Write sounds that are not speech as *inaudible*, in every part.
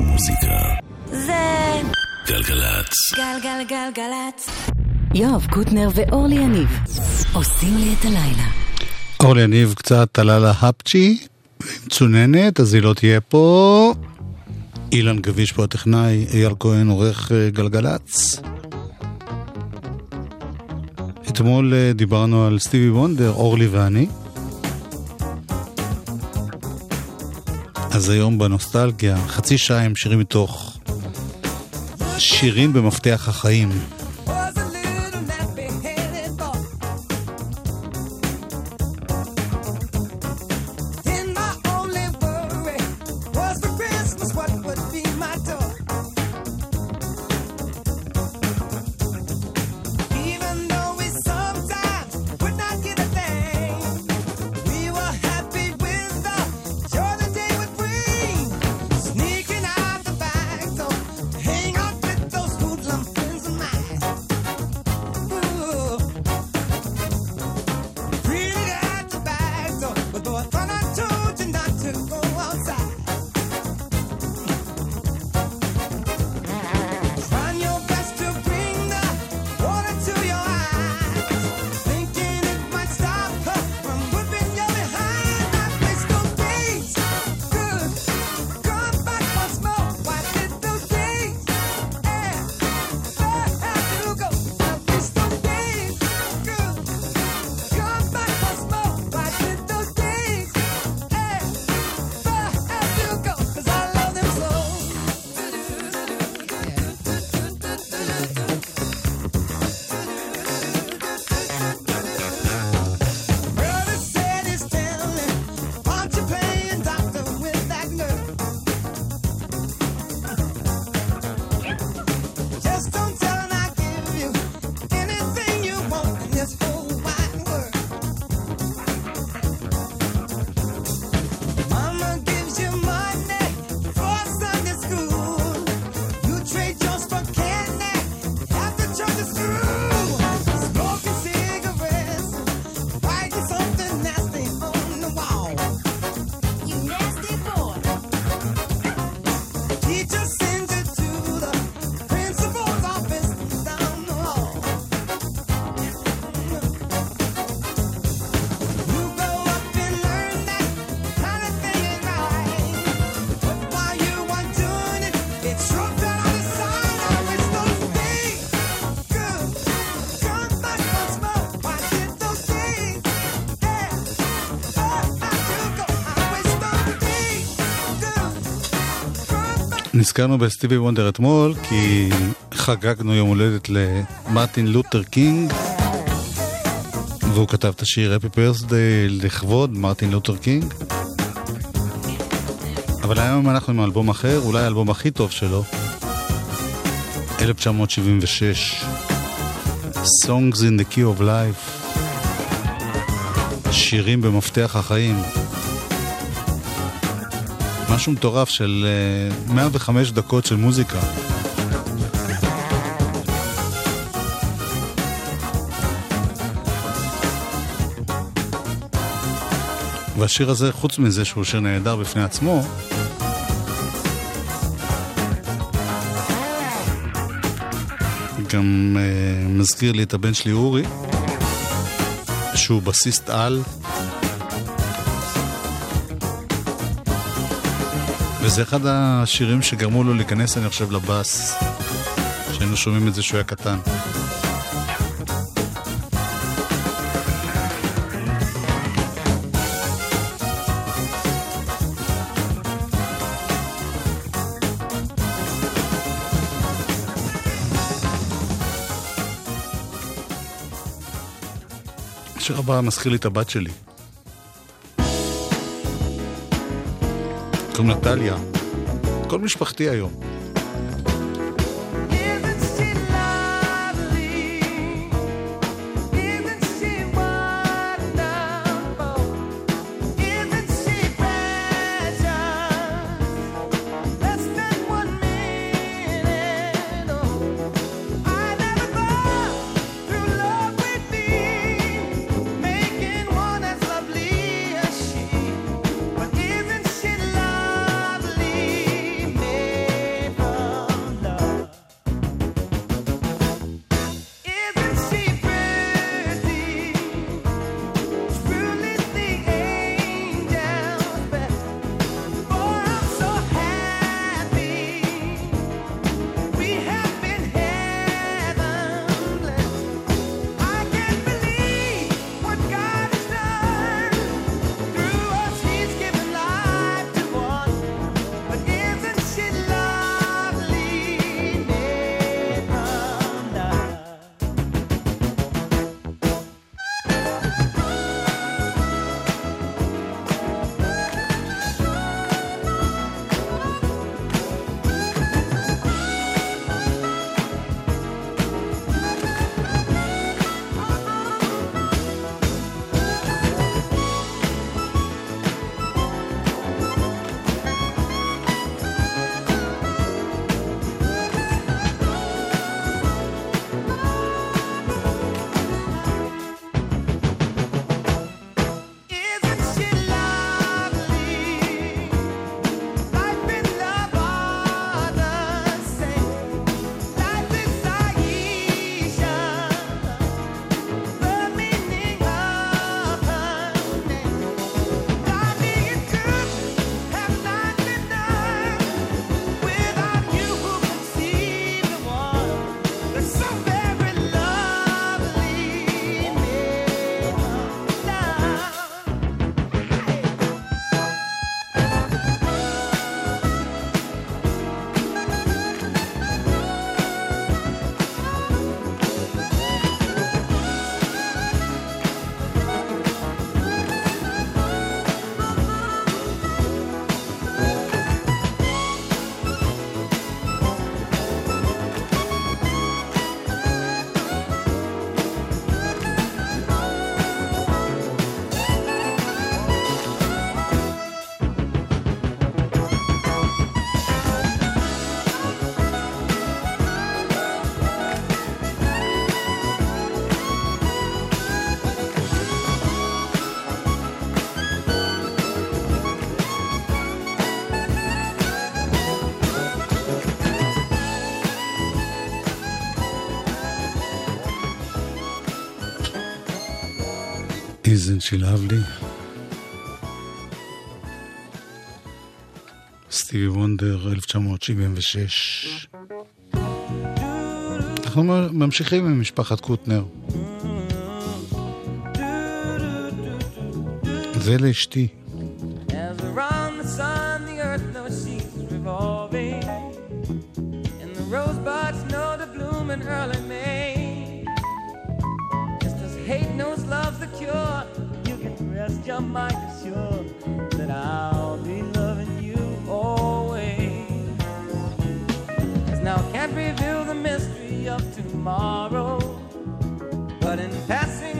מוזיקה. זה גלגלצ. גלגלגלגלצ. יואב קוטנר ואורלי יניב עושים לי את הלילה. אורלי יניב קצת עלה לה הפצ'י, צוננת, אז היא לא תהיה פה. אילן גביש פה הטכנאי, אייל כהן עורך אה, גלגלצ. אתמול אה, דיברנו על סטיבי וונדר, אורלי ואני. אז היום בנוסטלגיה, חצי שעה עם שירים מתוך שירים במפתח החיים. נזכרנו בסטיבי וונדר אתמול, כי חגגנו יום הולדת למרטין לותר קינג, והוא כתב את השיר Happy Birthday לכבוד מרטין לותר קינג. אבל היום אנחנו עם אלבום אחר, אולי האלבום הכי טוב שלו, 1976, Songs in the Key of Life, שירים במפתח החיים. משהו מטורף של אה, 105 דקות של מוזיקה. והשיר הזה, חוץ מזה שהוא שיר נהדר בפני עצמו, גם אה, מזכיר לי את הבן שלי אורי, שהוא בסיסט על, וזה אחד השירים שגרמו לו להיכנס, אני חושב, לבאס, שהיינו שומעים את זה כשהוא היה קטן. השיר הבא מזכיר לי את הבת שלי. קוראים לה טליה. כל משפחתי היום. שילהב לי. סטיבי וונדר, 1976. אנחנו ממשיכים עם משפחת קוטנר. זה לאשתי. passing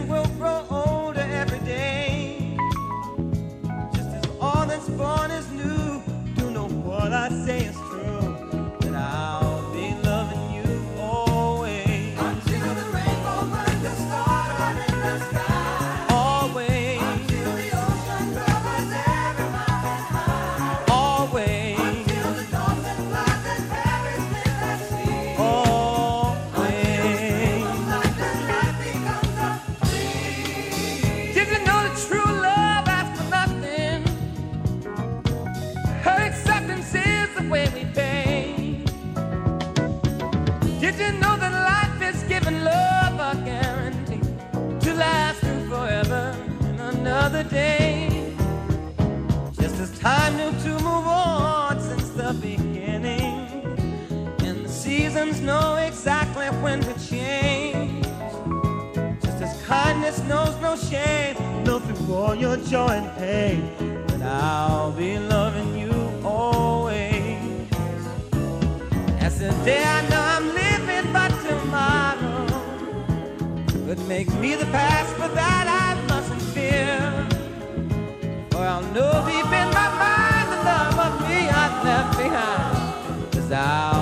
no shame, nothing for your joy and pain. But I'll be loving you always. That's the day I know I'm living, but tomorrow could make me the past, but that I mustn't fear. For I'll know deep in my mind the love of me I left behind. Cause I'll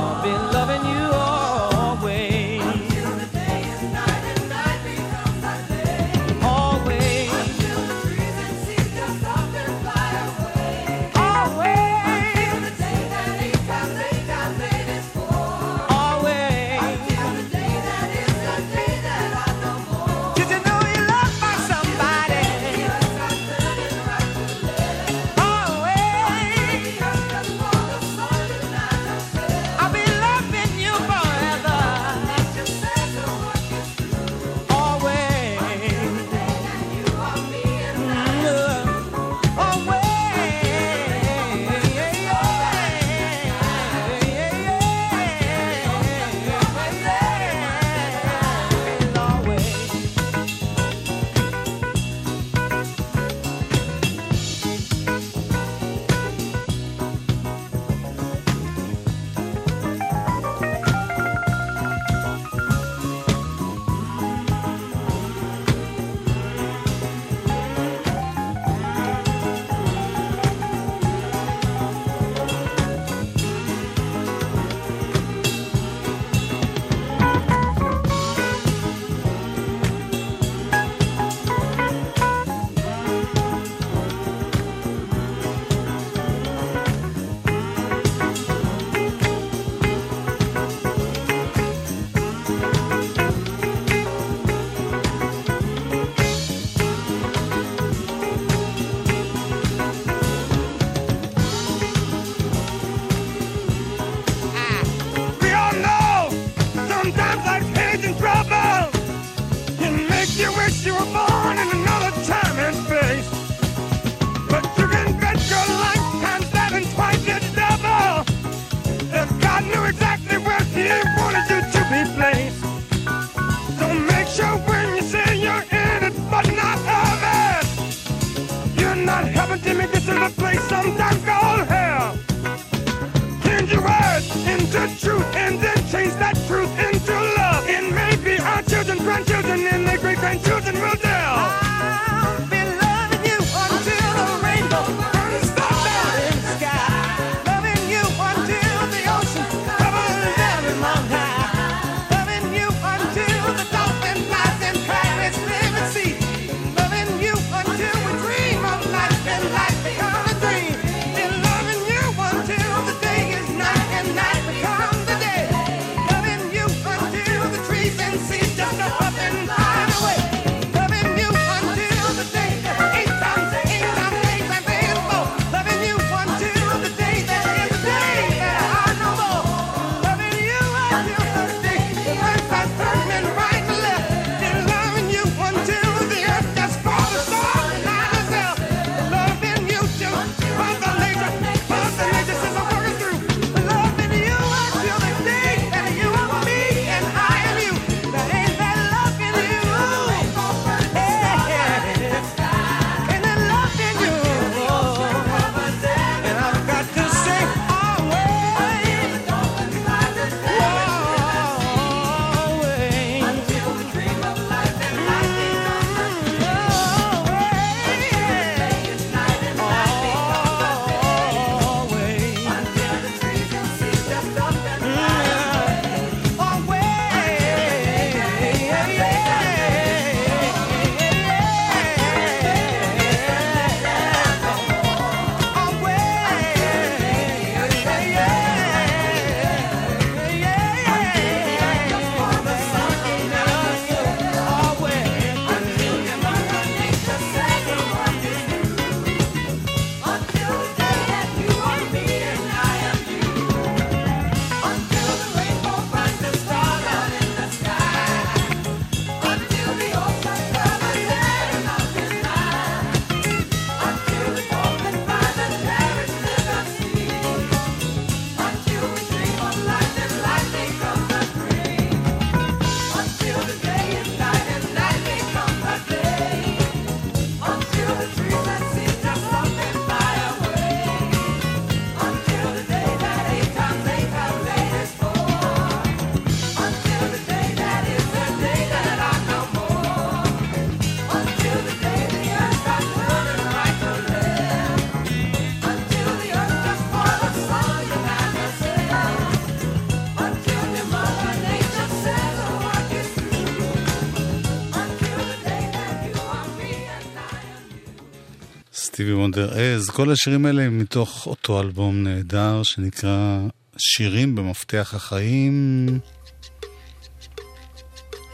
וונדר אז, כל השירים האלה הם מתוך אותו אלבום נהדר שנקרא שירים במפתח החיים.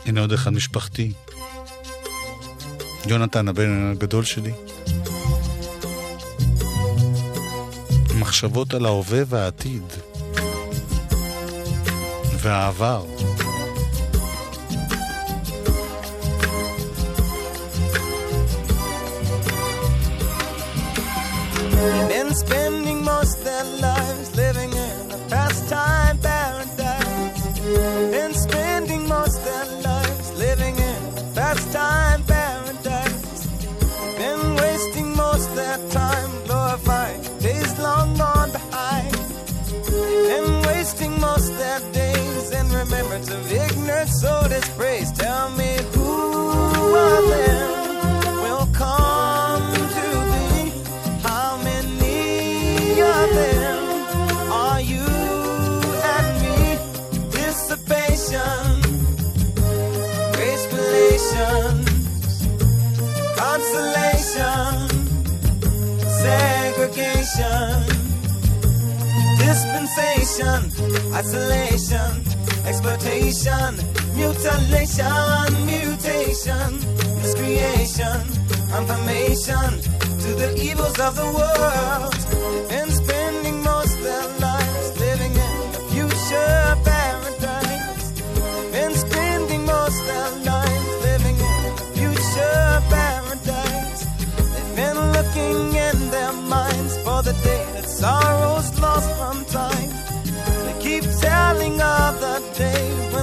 הנה עוד אחד משפחתי. יונתן הבן הגדול שלי. מחשבות על ההווה והעתיד. והעבר. Remembrance of ignorance, so dispraise. Tell me who of them will come to thee? How many of them are you and me? Dissipation, grace relations, consolation, segregation dispensation, isolation, exploitation, mutilation, mutation, miscreation, confirmation to the evils of the world.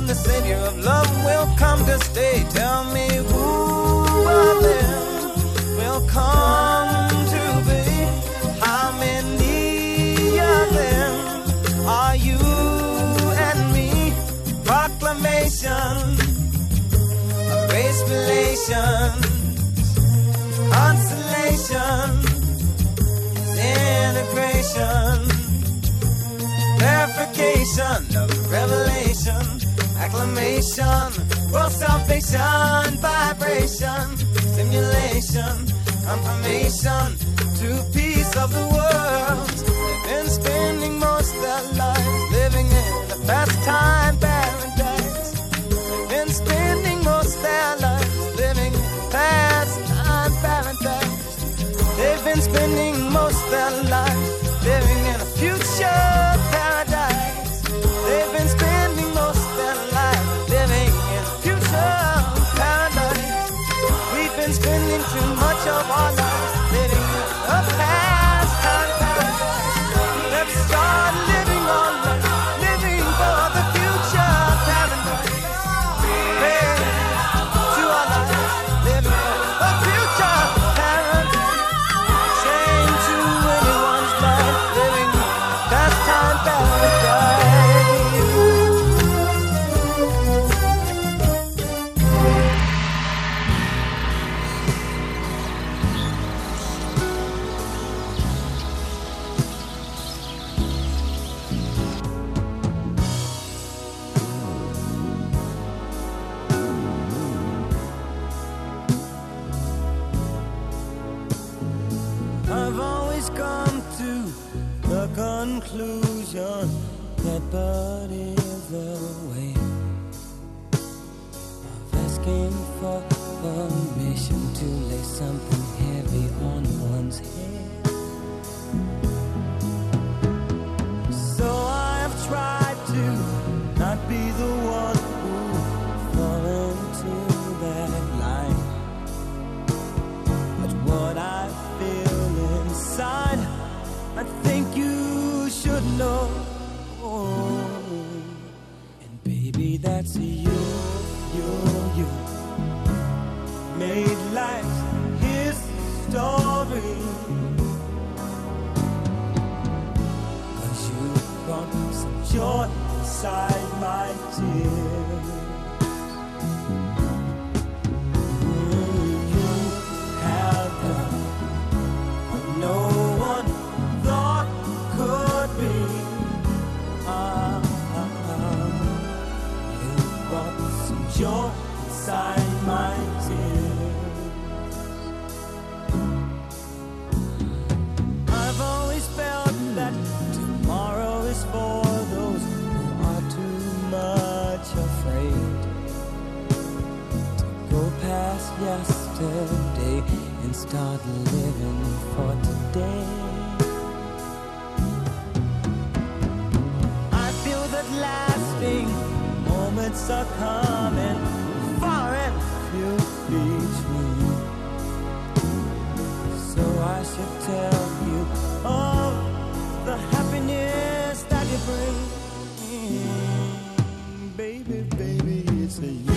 The Savior of love will come to stay. Tell me who of them will come to be? How many of them are you and me? Proclamation of race relations, consolation integration, clarification of revelation, acclamation, world salvation, vibration, stimulation, confirmation to peace of the world. They've been spending most their lives living in a pastime paradise. They've been spending most their lives living in a pastime paradise. They've been spending most their lives conclusion that but is the way of asking for permission to lay something go past yesterday and start living for today. I feel that lasting moments are coming, far and few between. So I should tell you of the happiness that you bring, baby, baby, it's a you.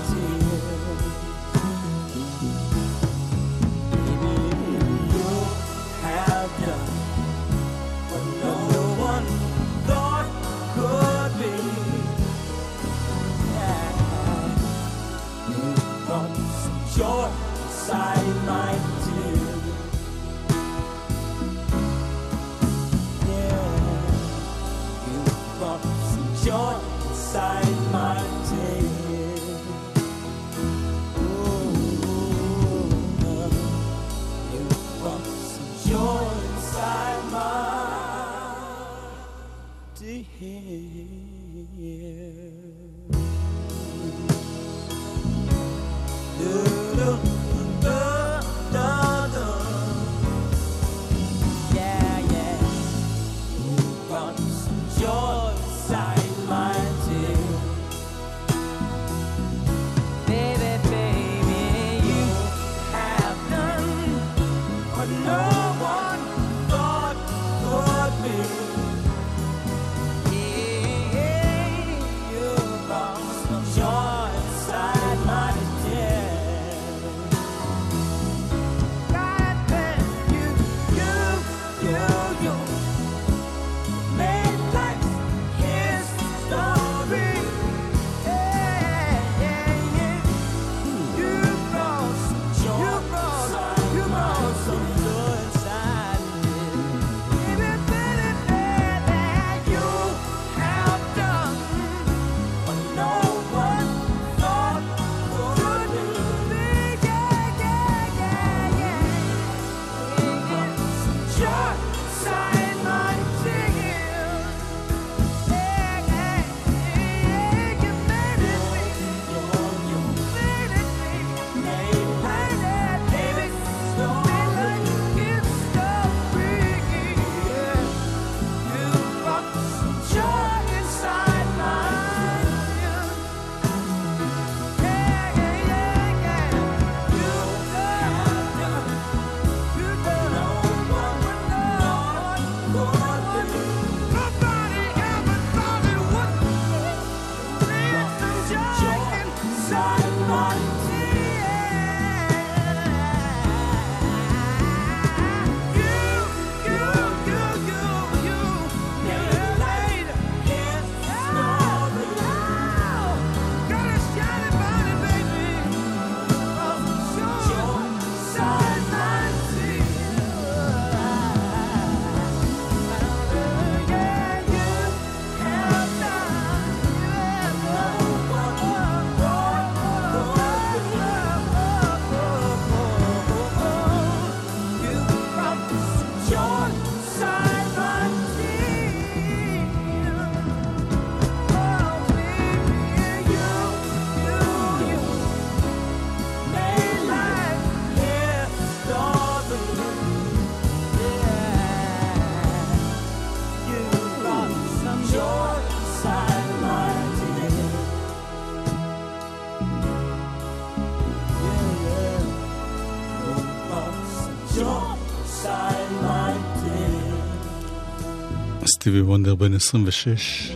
Your side, my סטיבי וונדר בן 26.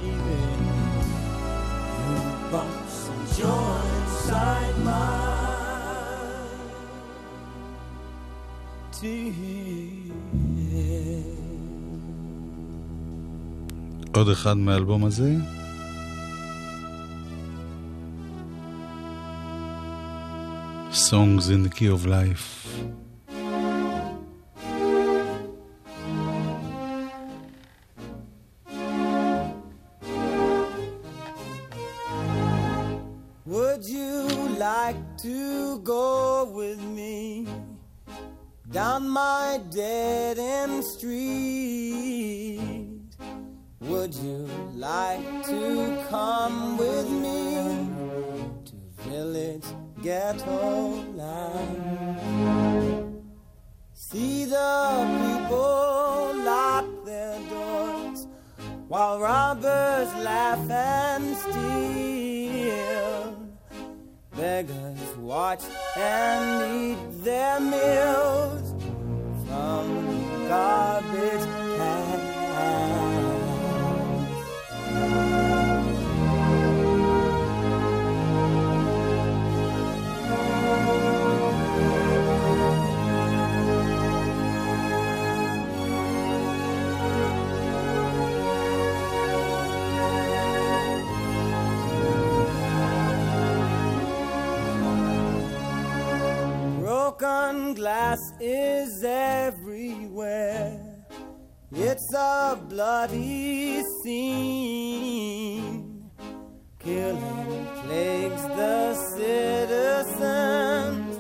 עוד אחד מהאלבום הזה. Songs in the Key of Life. with me down my dead end street. Would you like to come with me to village ghetto land? See the people lock their doors while robbers laugh and steal. Beggars watch and eat their meals from garbage cans. Broken glass is everywhere. It's a bloody scene. Killing plagues the citizens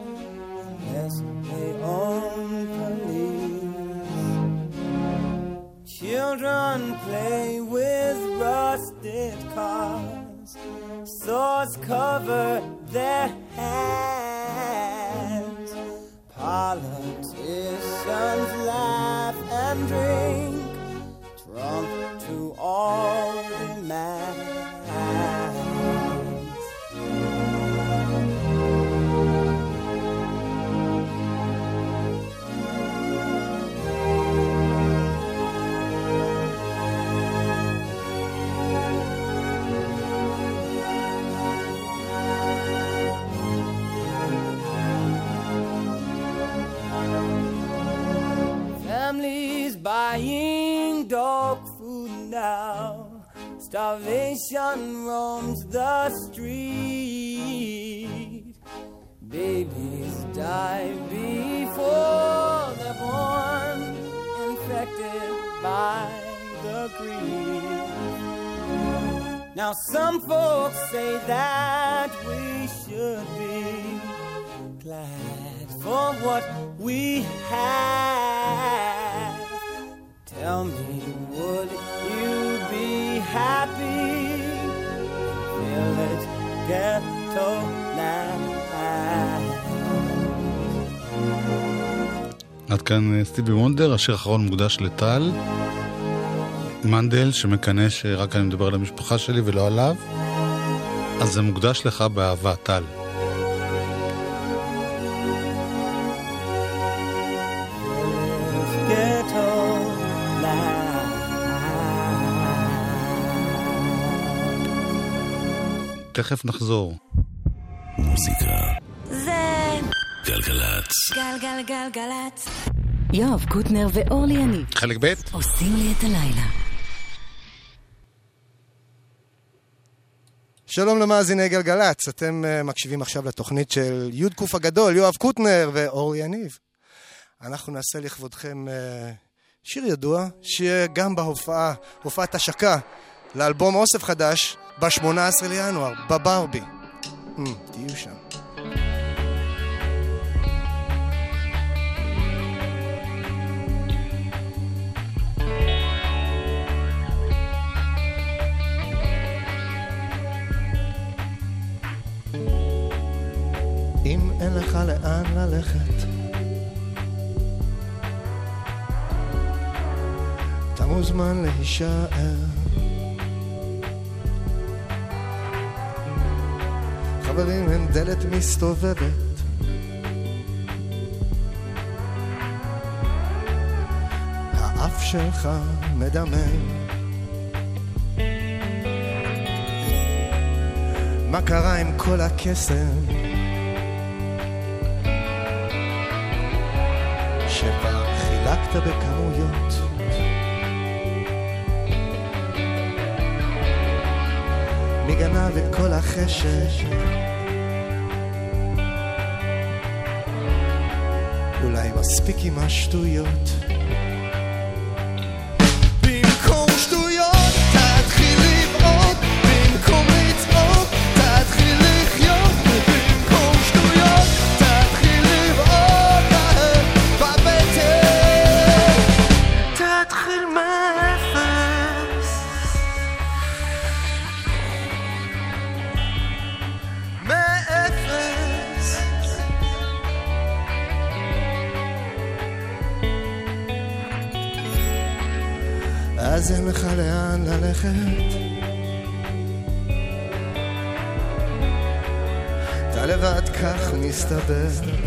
unless they own police. Children play with rusted cars. Swords cover their hands. Politicians laugh and drink, drunk to all demands. Families Now, some folks say that we should be glad for what we have. Tell me, would you be happy? Village ghetto land. עד כאן אה, סטיבי וונדר, השיר האחרון מוקדש לטל. מנדל, שמקנא שרק אני מדבר על המשפחה שלי ולא עליו, אז זה מוקדש לך באהבה, טל. תכף נחזור. מוזיקה. זה גלגלצ. גלגלגלגלצ. יואב קוטנר ואורלי יניב חלק ב' עושים לי את הלילה. שלום למאזיני גלגלצ, אתם uh, מקשיבים עכשיו לתוכנית של י' ק' הגדול, יואב קוטנר ואורי יניב. אנחנו נעשה לכבודכם uh, שיר ידוע, שיהיה גם בהופעה, הופעת השקה לאלבום אוסף חדש, ב-18 לינואר, בברבי. Mm, תהיו שם. אין לך לאן ללכת, אתה מוזמן להישאר. חברים, הם דלת מסתובבת. האף שלך מדמם. מה קרה עם כל הקסם? בכמויות. מי גנב את כל החשק? אולי מספיק עם השטויות. está aberta.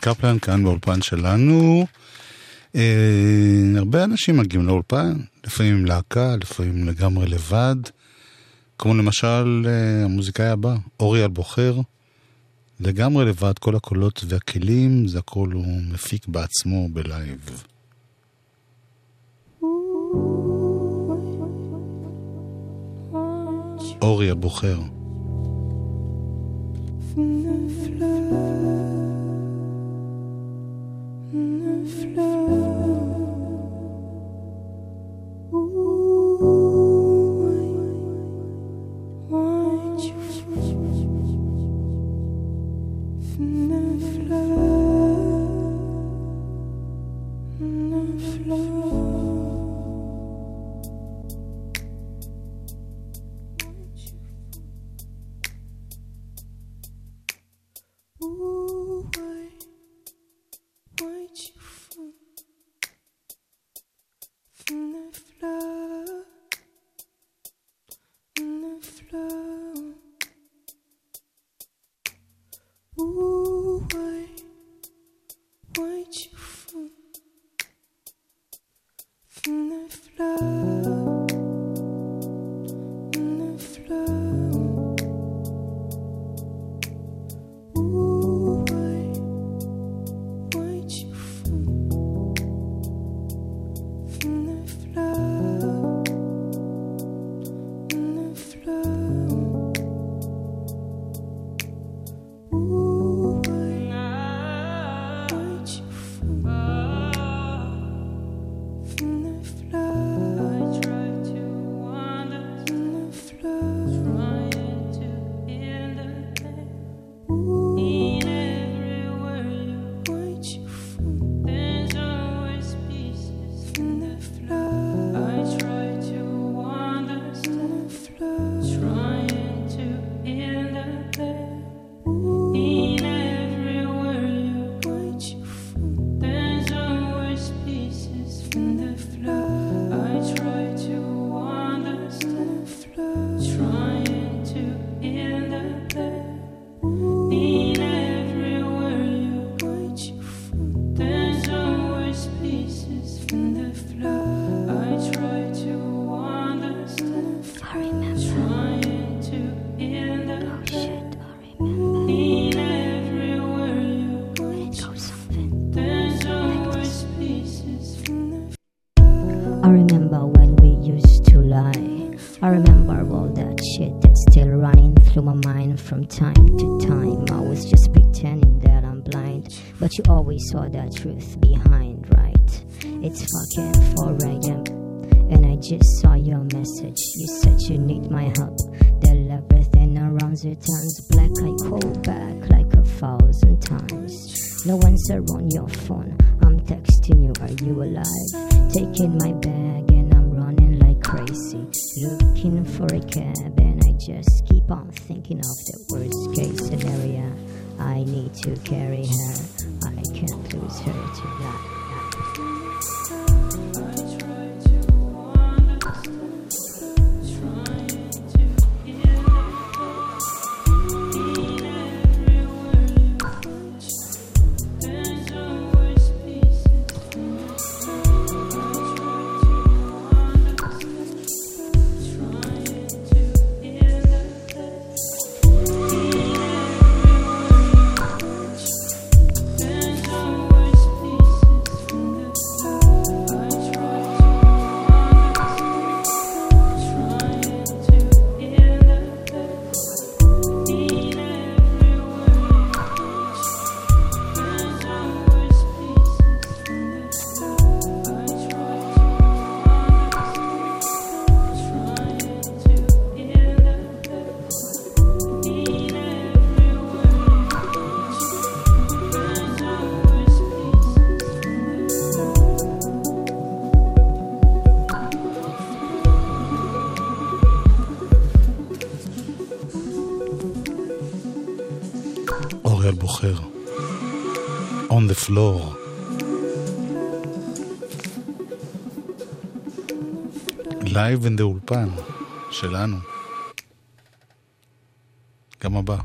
קפלן כאן באולפן שלנו. אה, הרבה אנשים מגיעים לאולפן, לפעמים עם להקה, לפעמים לגמרי לבד. כמו למשל אה, המוזיקאי הבא, אורי אלבוחר. לגמרי לבד, כל הקולות והכלים, זה הכל הוא מפיק בעצמו בלייב. אורי הבוחר. you. *laughs* flow, the flow. Ooh, why, why'd you fall from the in the flow? Saw that truth behind, right? It's fucking 4 a.m. And I just saw your message. You said you need my help. That everything around you turns black. I call back like a thousand times. No answer on your phone. I'm texting you. Are you alive? Taking my bag and I'm running like crazy. Looking for a cab and I just keep on thinking of the worst case scenario. I need to carry her. 气儿也气 לייב אין דה אולפן, שלנו. גם הבא.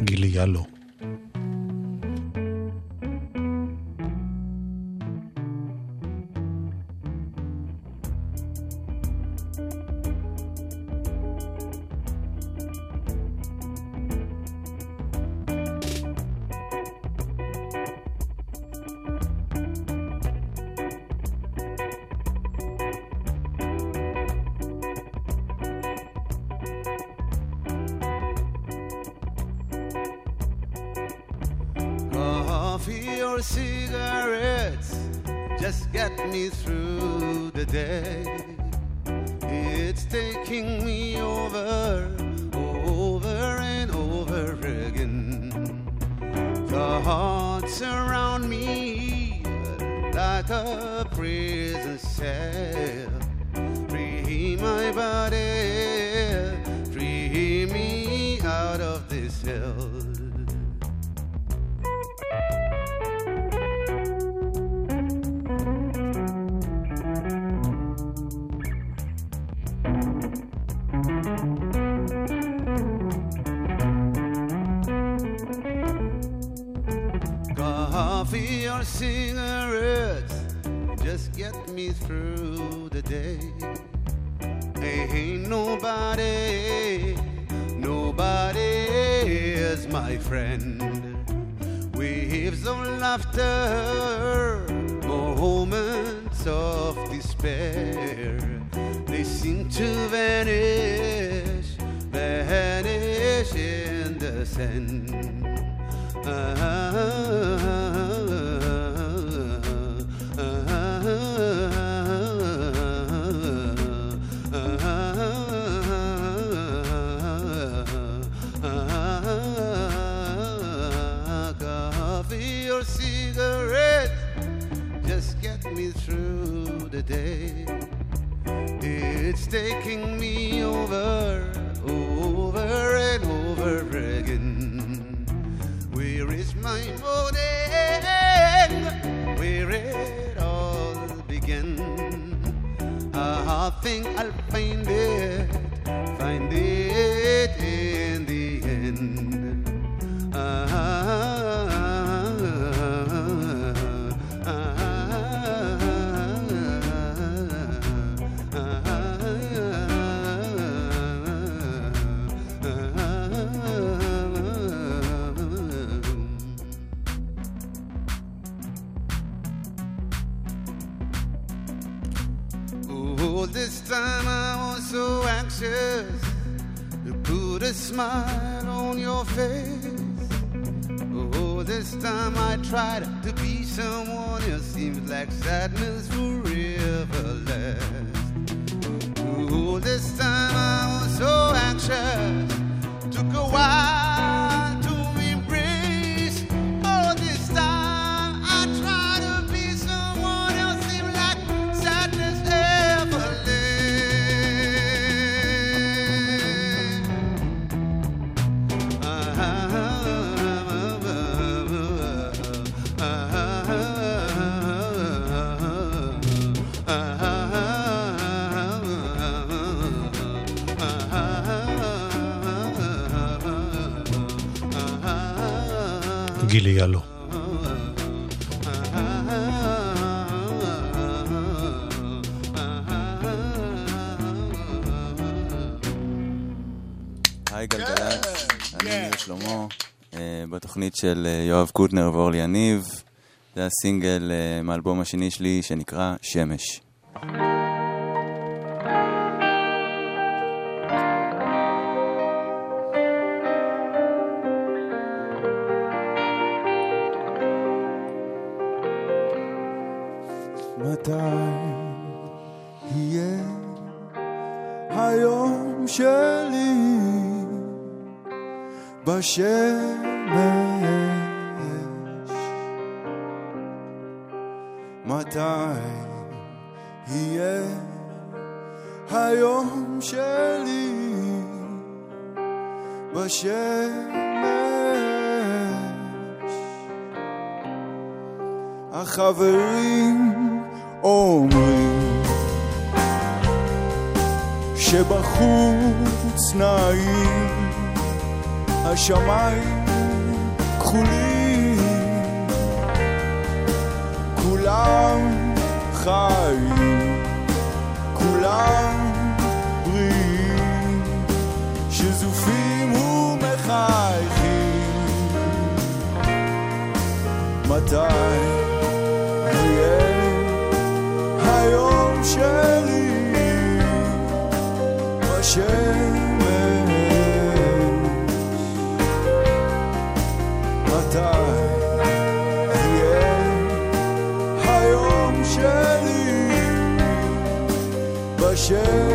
גילי ילו. Get me through the day. Ain't nobody, nobody is my friend. Waves of laughter, moments of despair, they seem to vanish, vanish in the sand. Coffee through the day. It's taking me over, over and over again. Where is my morning? Where it all began? I think I'll find it, find it a smile on your face. Oh, this time I tried to be someone else. Seems like sadness forever lasts. Oh, this time I was so anxious. Took a while גילי ילו. היי גלגלצ, אני ניר שלמה, אה, בתוכנית של אה, יואב קוטנר ואורלי יניב. זה הסינגל אה, מהאלבום השני שלי שנקרא שמש. מתי בשמש? מתי יהיה היום שלי בשמש? החברים אומרים שבחוץ נעים השמיים כחולים. כולם חיים כולם בריאים. שזופים ומחייכים. מתי מתי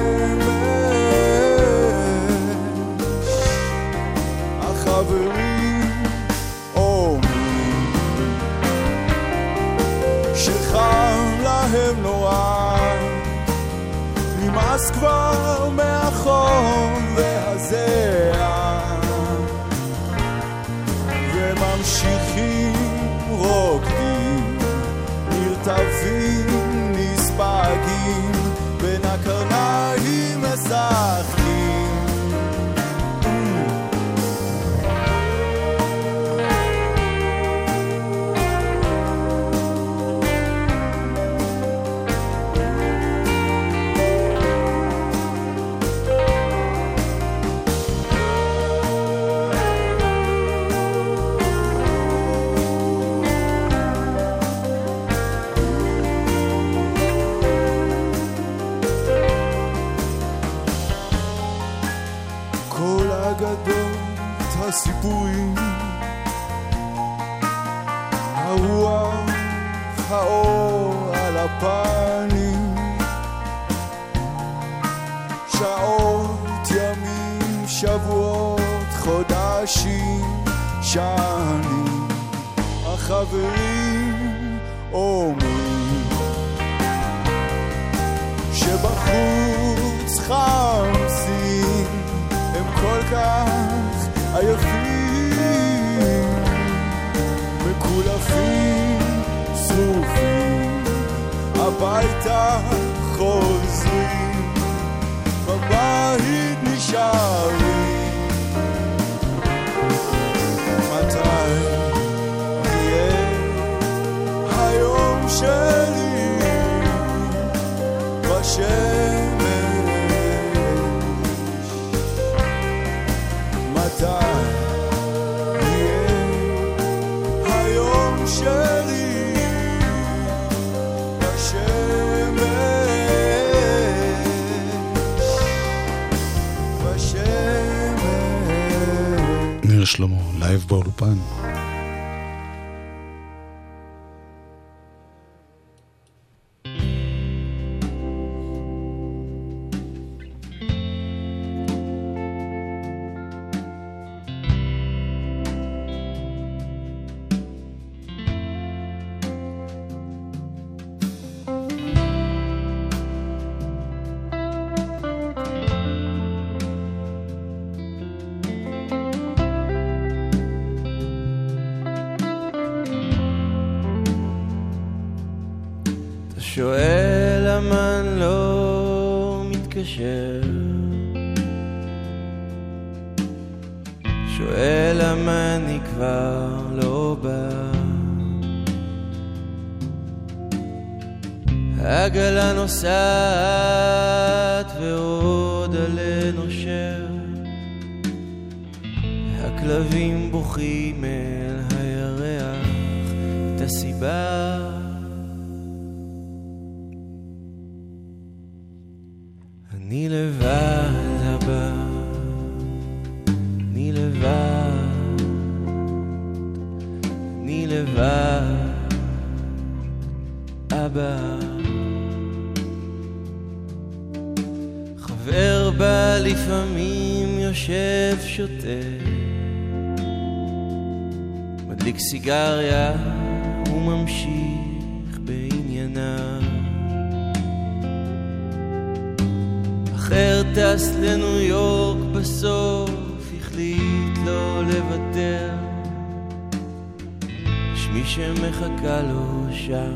שמחכה לו שם,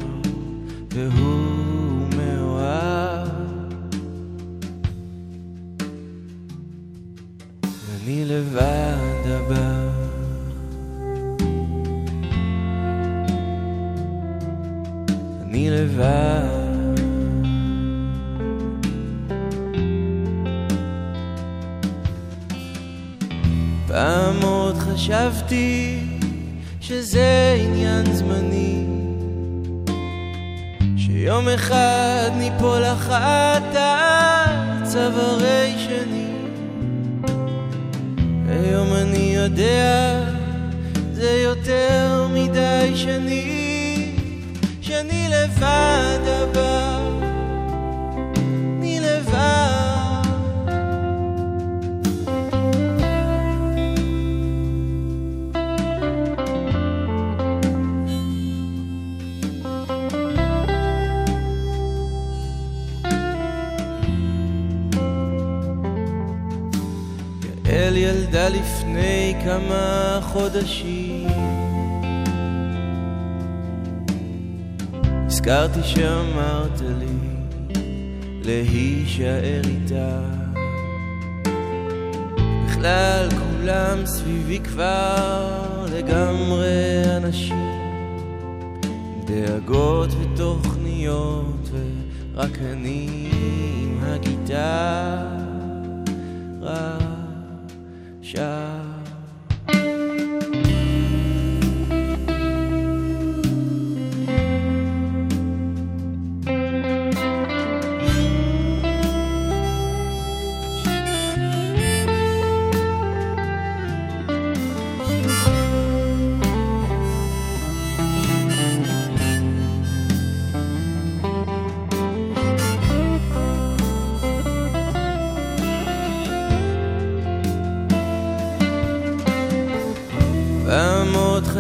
והוא... רק אני עם הגיטרה שר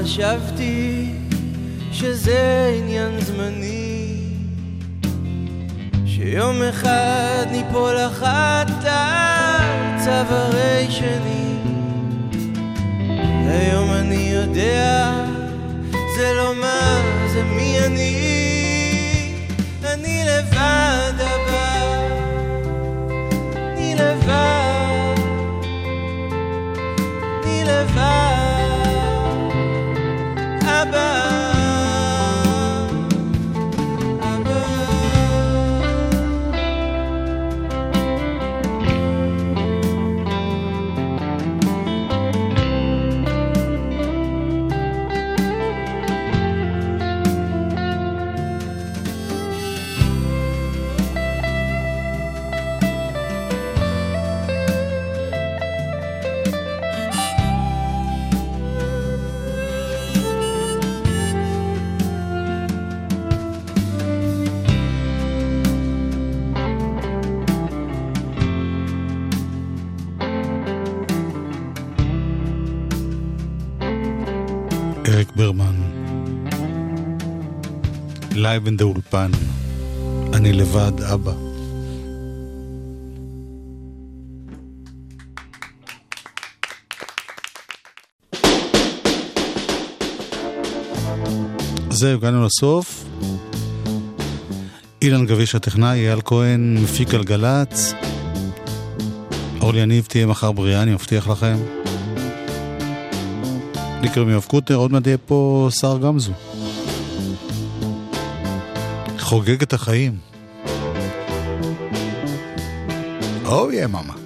חשבתי שזה עניין זמני שיום אחד ניפול אחת על צווארי שני היום אני יודע זה לא מה זה מי אני. אני לבד הבא אני לבד. אני לבד. אריק ברמן. live in the אולפן. אני לבד, אבא. זהו, הגענו לסוף. אילן גביש הטכנאי, אייל כהן מפיק גלגלצ. אורלי יניב תהיה מחר בריאה, אני מבטיח לכם. לי קוראים יואב קוטנר, עוד מעט יהיה פה שר גמזו. חוגג את החיים. אוי, יא. להתראות.